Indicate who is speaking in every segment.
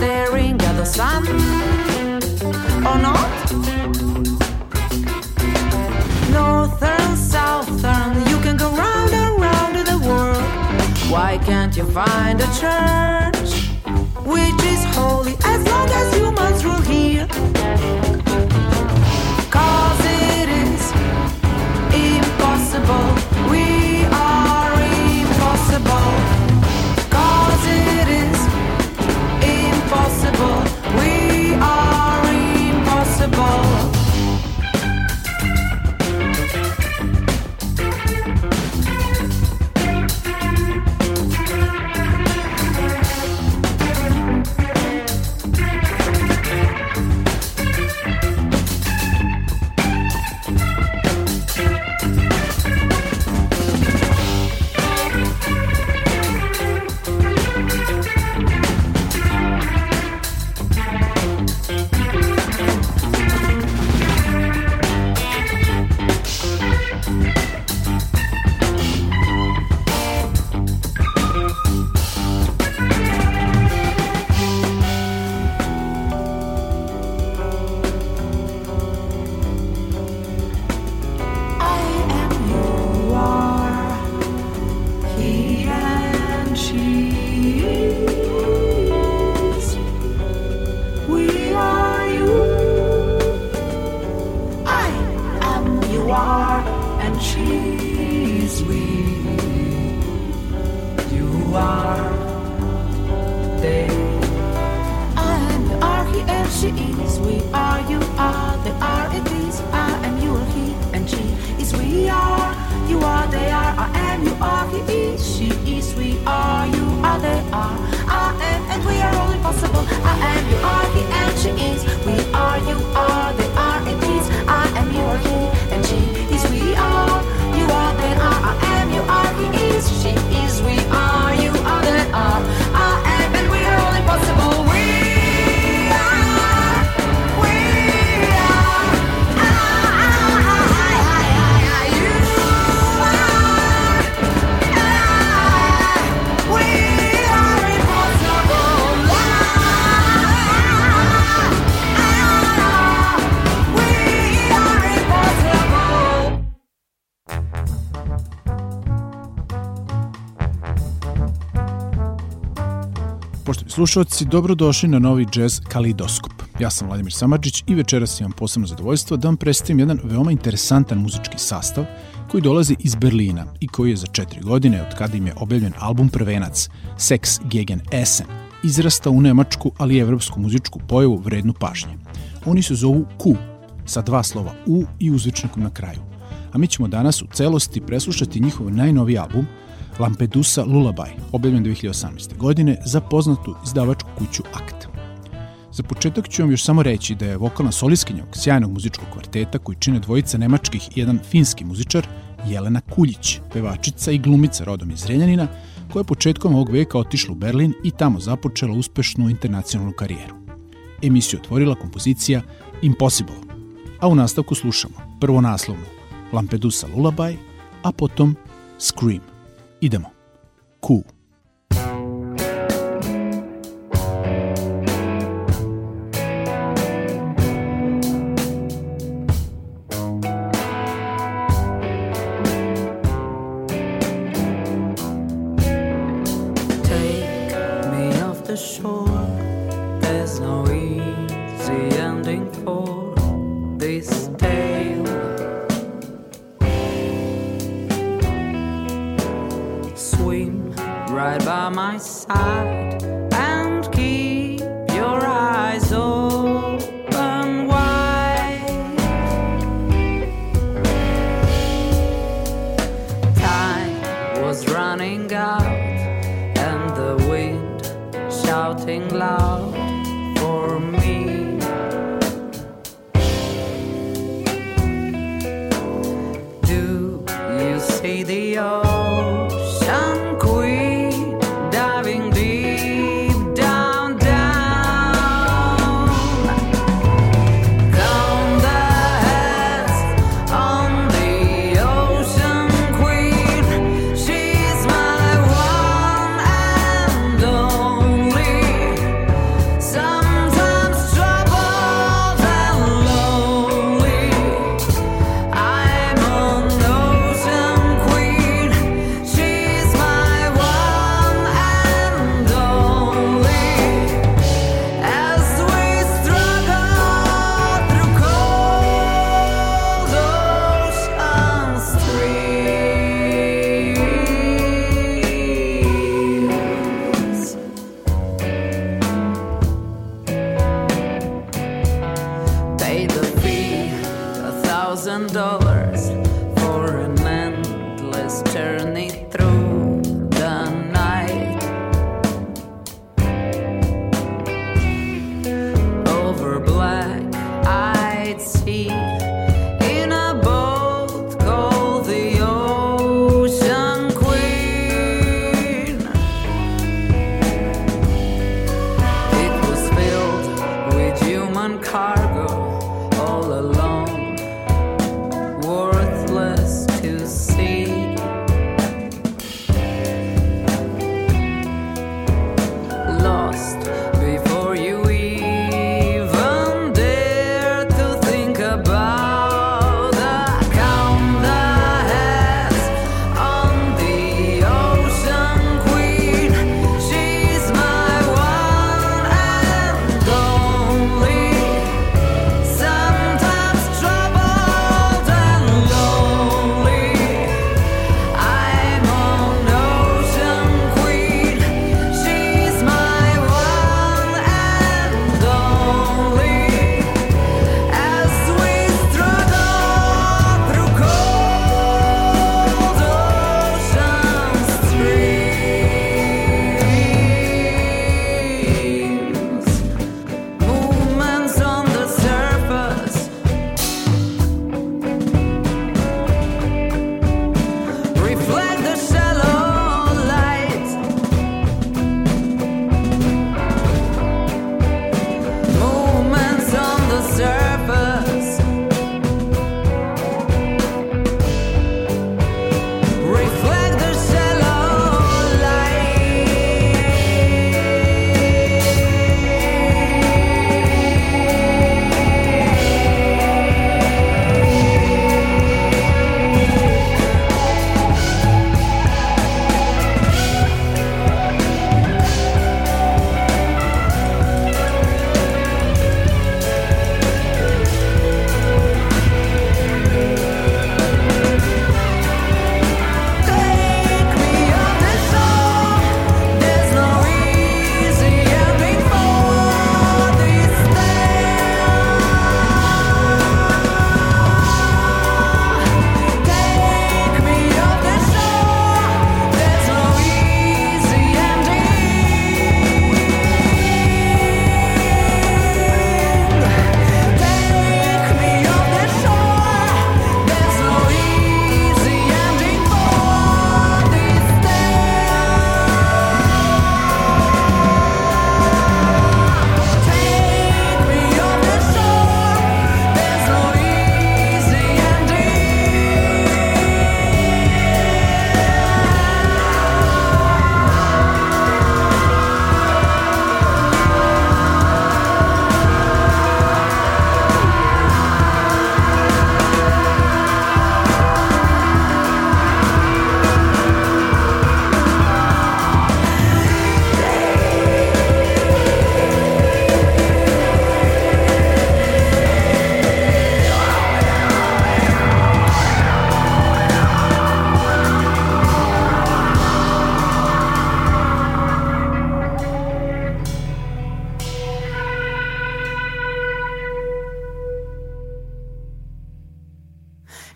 Speaker 1: Staring at the sun, or not? You can go round and round the world. Why can't you find a church which is holy as long as humans rule here? Call
Speaker 2: slušalci, dobrodošli na novi jazz Kalidoskop. Ja sam Vladimir Samadžić i večeras imam posebno zadovoljstvo da vam predstavim jedan veoma interesantan muzički sastav koji dolazi iz Berlina i koji je za četiri godine, od kada im je objavljen album prvenac Sex gegen Essen, izrasta u nemačku, ali i evropsku muzičku pojavu vrednu pažnje. Oni se zovu Q, sa dva slova U i uzvičnikom na kraju. A mi ćemo danas u celosti preslušati njihov najnoviji album – Lampedusa Lullaby, objavljen 2018. godine za poznatu izdavačku kuću Akt. Za početak ću vam još samo reći da je vokalna soliskinja ovog sjajnog muzičkog kvarteta koji čine dvojica nemačkih i jedan finski muzičar, Jelena Kuljić, pevačica i glumica rodom iz Renjanina,
Speaker 1: koja je početkom ovog veka otišla u Berlin i tamo započela uspešnu internacionalnu karijeru. Emisiju otvorila kompozicija Impossible, a u nastavku slušamo prvo naslovnu Lampedusa Lullaby, a potom Scream. Idemo. Cool.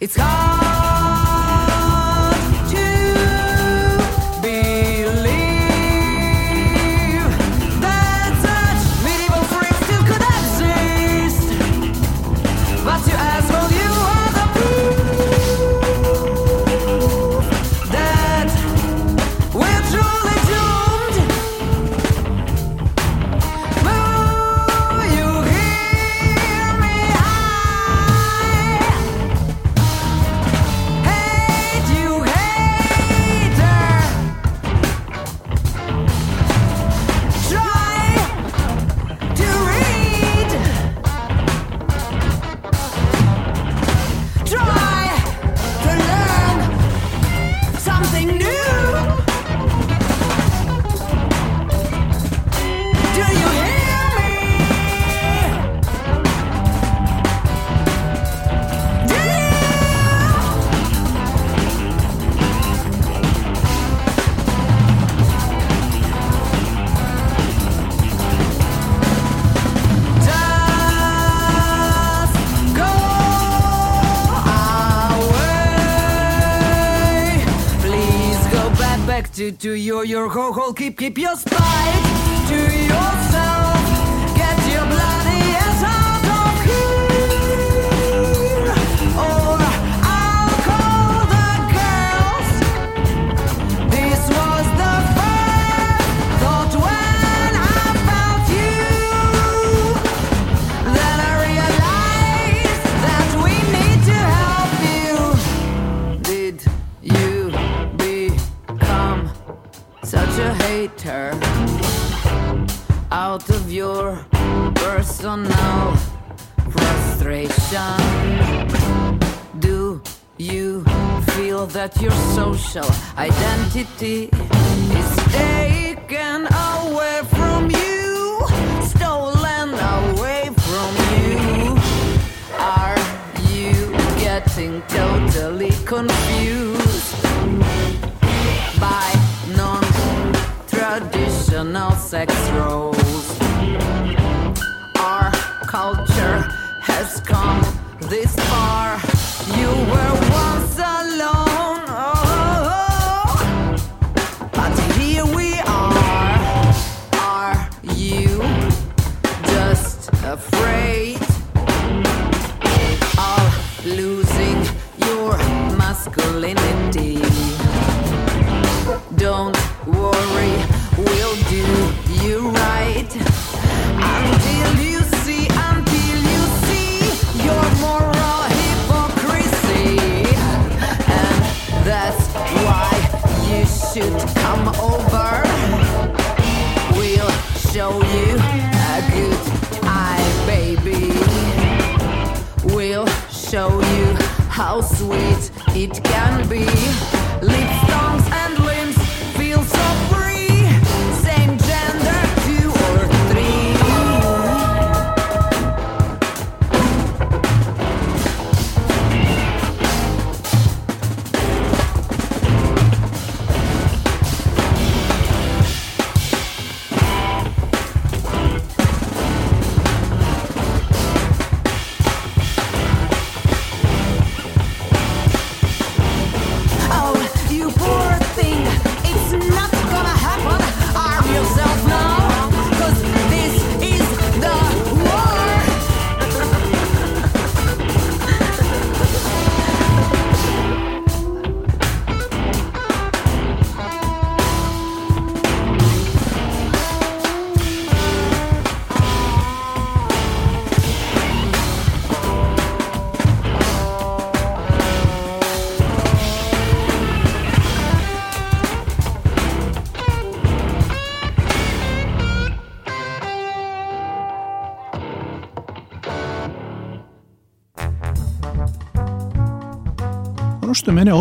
Speaker 1: It's hard. Do your your whole, whole keep, keep your spine. your social identity.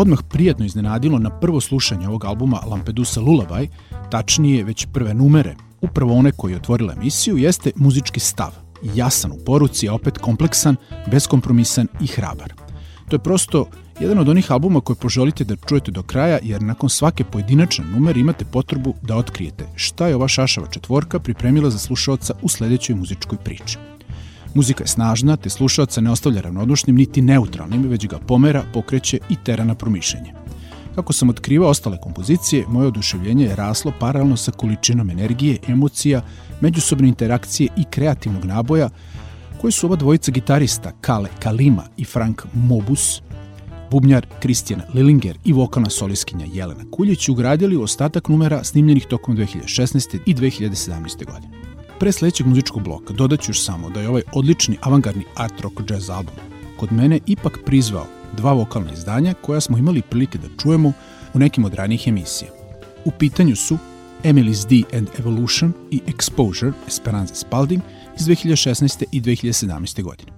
Speaker 2: odmah prijatno iznenadilo na prvo slušanje ovog albuma Lampedusa Lullaby, tačnije već prve numere, upravo one koje je otvorila emisiju, jeste muzički stav. Jasan u poruci, a opet kompleksan, beskompromisan i hrabar. To je prosto jedan od onih albuma koje poželite da čujete do kraja, jer nakon svake pojedinačne numere imate potrebu da otkrijete šta je ova šašava četvorka pripremila za slušalca u sledećoj muzičkoj priči. Muzika je snažna, te slušalca ne ostavlja ravnodušnim niti neutralnim, već ga pomera, pokreće i tera na promišljanje. Kako sam otkrivao ostale kompozicije, moje oduševljenje je raslo paralelno sa količinom energije, emocija, međusobne interakcije i kreativnog naboja koje su oba dvojica gitarista Kale Kalima i Frank Mobus, bubnjar Kristijan Lillinger i vokalna soliskinja Jelena Kuljić ugradili u ostatak numera snimljenih tokom 2016. i 2017. godine. Pre sledećeg muzičkog bloka dodaću još samo da je ovaj odlični avangardni art rock jazz album kod mene ipak prizvao dva vokalna izdanja koja smo imali prilike da čujemo u nekim od ranijih emisija. U pitanju su Emily's D and Evolution i Exposure Esperanza Spalding iz 2016. i 2017. godine.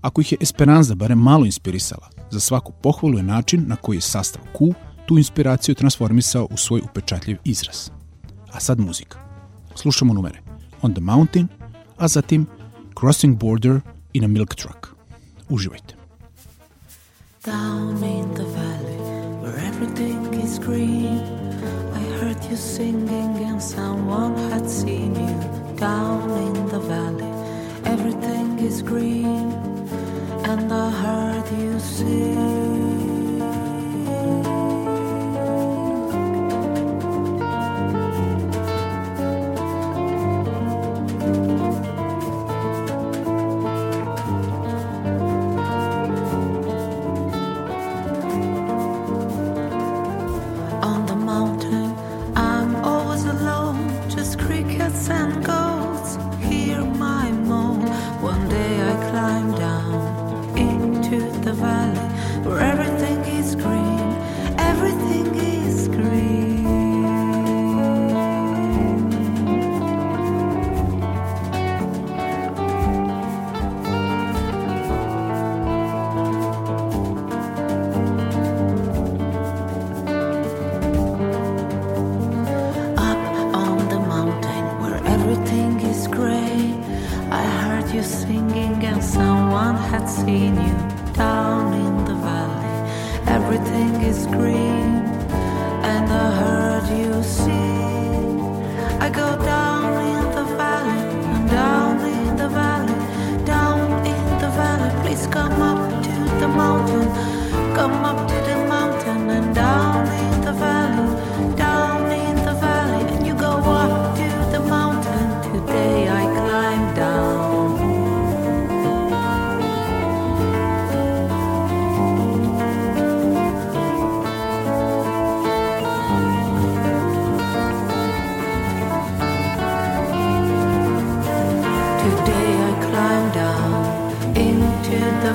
Speaker 2: Ako ih je Esperanza barem malo inspirisala, za svaku pohvalu je način na koji je sastav Q tu inspiraciju transformisao u svoj upečatljiv izraz. A sad muzika. Slušamo numere On the Mountain, as a zatim Crossing Border in a Milk Truck. Uživajte.
Speaker 1: Down in the valley where everything is green, I heard you singing and someone had seen you. Down in the valley, everything is green, and I heard you sing.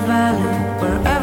Speaker 1: Valley where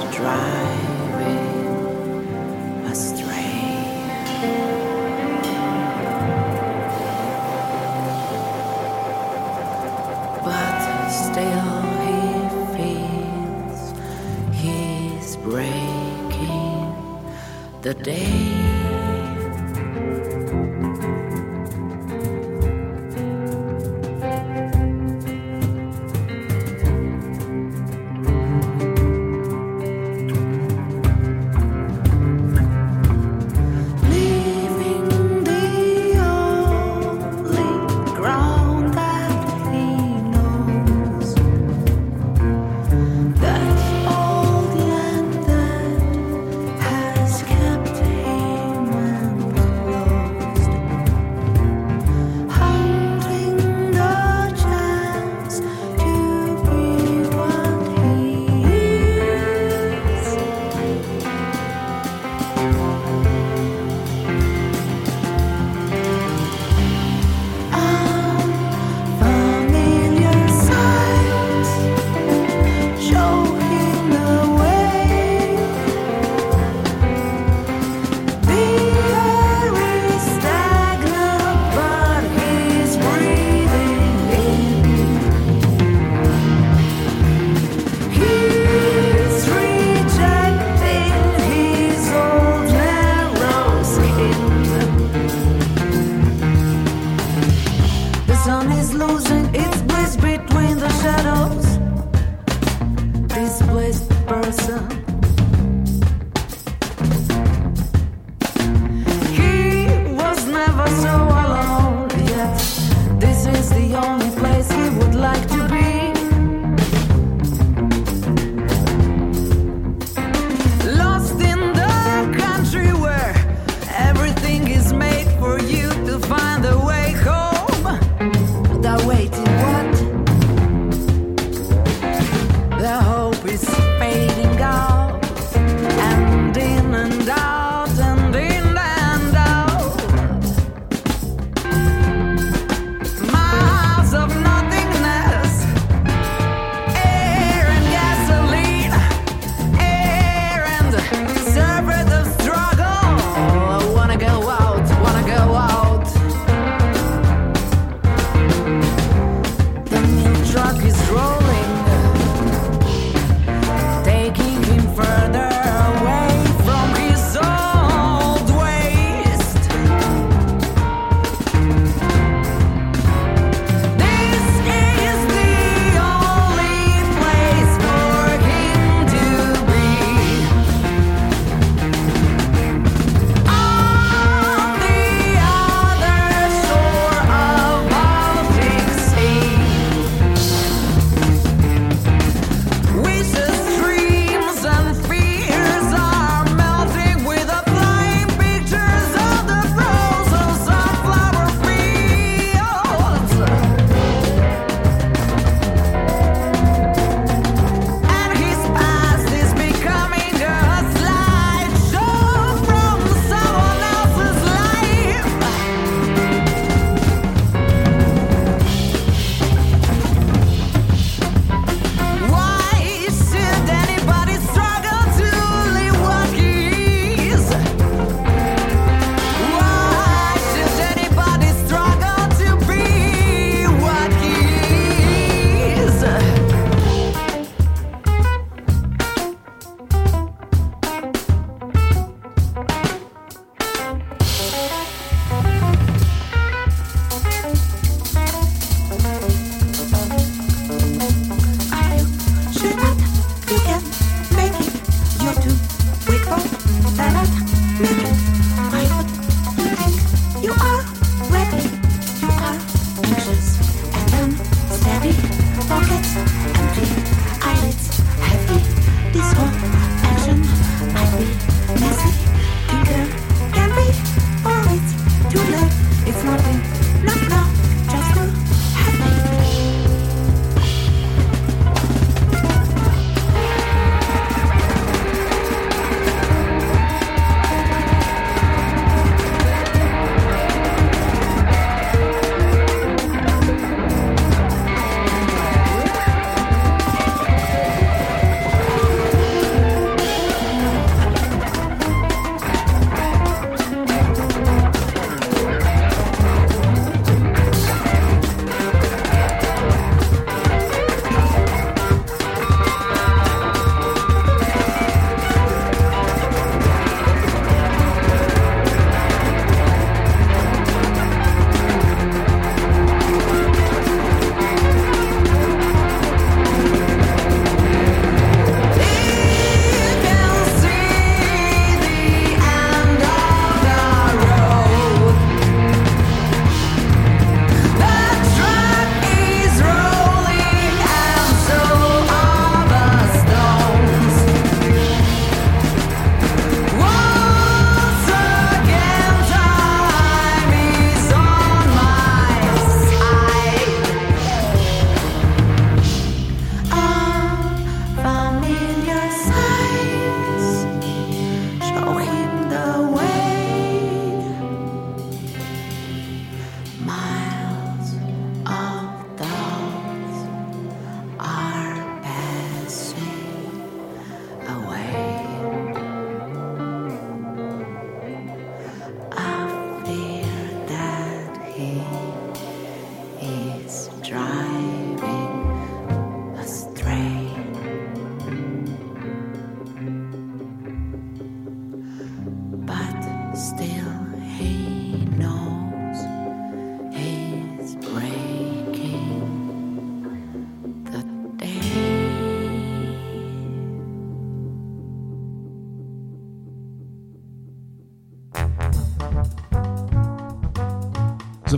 Speaker 1: was driving astray. but
Speaker 3: still he feels he's breaking the day.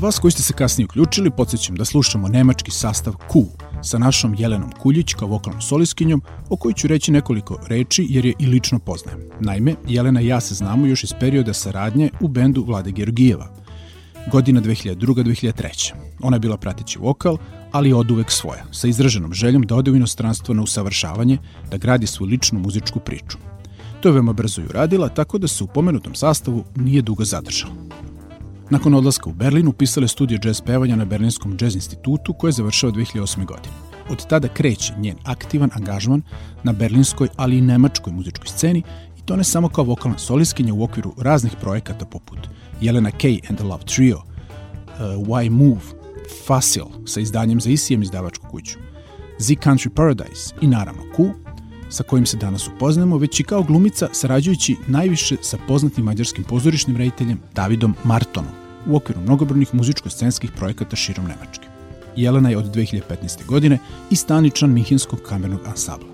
Speaker 2: Vas koji ste se kasnije uključili, podsjećam da slušamo nemački sastav Q sa našom Jelenom Kuljić kao vokalnom soliskinjom, o kojoj ću reći nekoliko reči jer je i lično poznajem. Naime, Jelena i ja se znamo još iz perioda saradnje u bendu Vlade Georgijeva, godina 2002-2003. Ona je bila prateći vokal, ali od uvek svoja, sa izraženom željom da ode u inostranstvo na usavršavanje, da gradi svoju ličnu muzičku priču. To je veoma brzo i uradila, tako da se u pomenutom sastavu nije dugo zadržala. Nakon odlaska u Berlin upisala je studije džez pevanja na Berlinskom džez institutu koje je završao 2008. godine. Od tada kreće njen aktivan angažman na berlinskoj, ali i nemačkoj muzičkoj sceni i to ne samo kao vokalna soliskinja u okviru raznih projekata poput Jelena Kay and the Love Trio, uh, Why Move, Facil sa izdanjem za ICM izdavačku kuću, Z Country Paradise i naravno Q, sa kojim se danas upoznamo, već i kao glumica sarađujući najviše sa poznatim mađarskim pozorišnim rediteljem Davidom Martonom u okviru mnogobrojnih muzičko-scenskih projekata širom Nemačke. Jelena je od 2015. godine i staničan Minhenskog kamernog ansabla.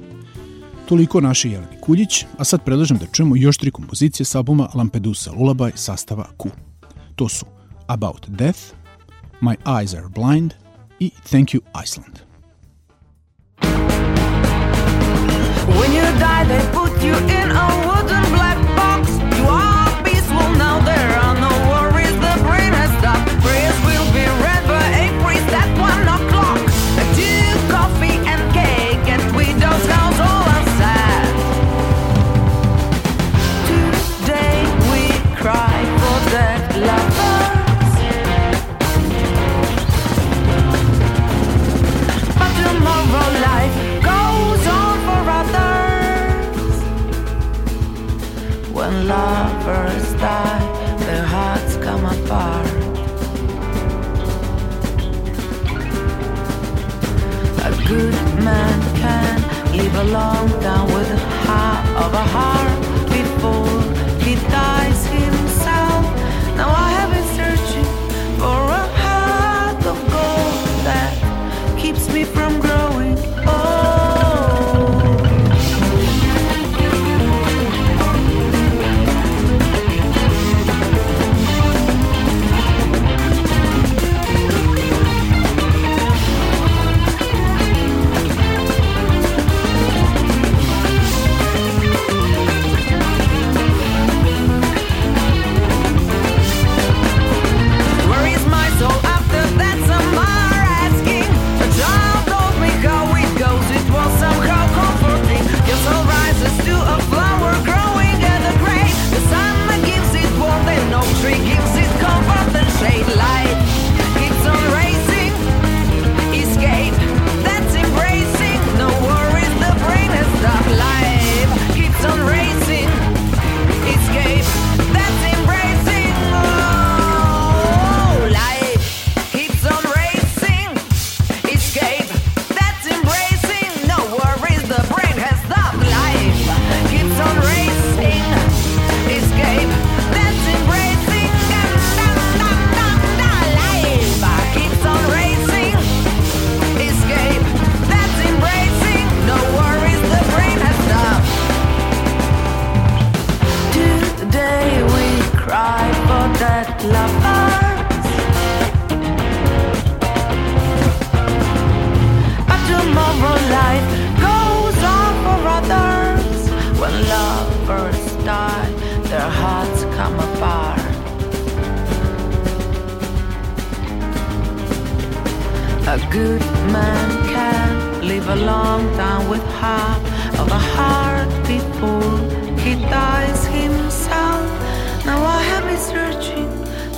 Speaker 2: Toliko o našoj Jeleni Kuljić, a sad predlažem da čujemo još tri kompozicije s albuma Lampedusa Lullaby sastava Q. To su About Death, My Eyes Are Blind i Thank You Iceland.
Speaker 1: When you die, they put you in a wooden black along down with the heart of a heart. A good man can live a long time with half of a heart before he dies himself. Now I have been searching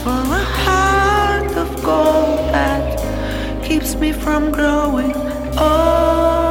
Speaker 1: for a heart of gold that keeps me from growing old.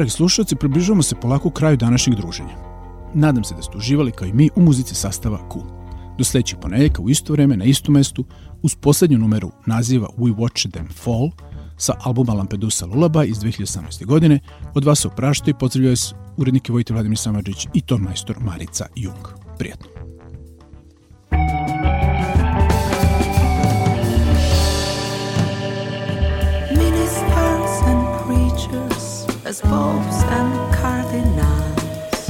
Speaker 2: Dragi slušalci, približavamo se polako kraju današnjeg druženja. Nadam se da ste uživali kao i mi u muzici sastava Q. Do sledećeg ponedjeljka u isto vreme na istom mestu uz poslednju numeru naziva We Watched Them Fall sa albuma Lampedusa Lullaby iz 2018. godine od vas se opraštaju i pozdravljaju se urednike Vojte Vladimir Samadžić i ton majstor Marica Jung. Prijetno.
Speaker 1: As popes and cardinals,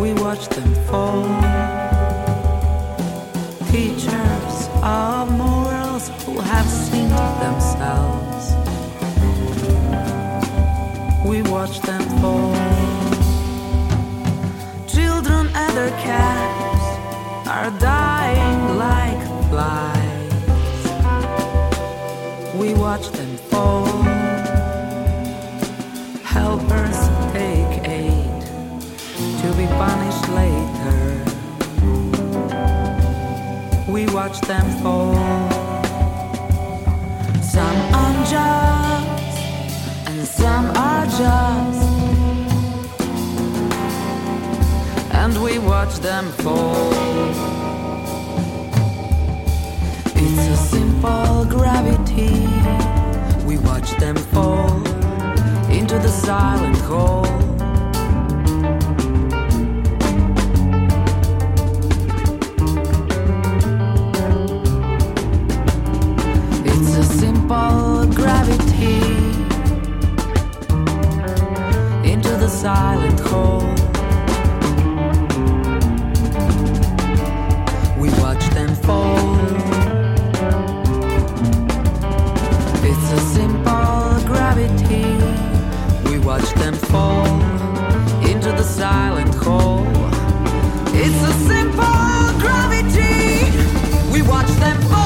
Speaker 1: we watch them fall. Teachers of morals who have seen themselves, we watch them fall. Children and their cats are dying like flies we watch them fall. Watch them fall. Some unjust and some are just. And we watch them fall. It's a simple gravity. We watch them fall into the silent hole. Silent hole. We watch them fall. It's a simple gravity. We watch them fall into the silent hole. It's a simple gravity. We watch them fall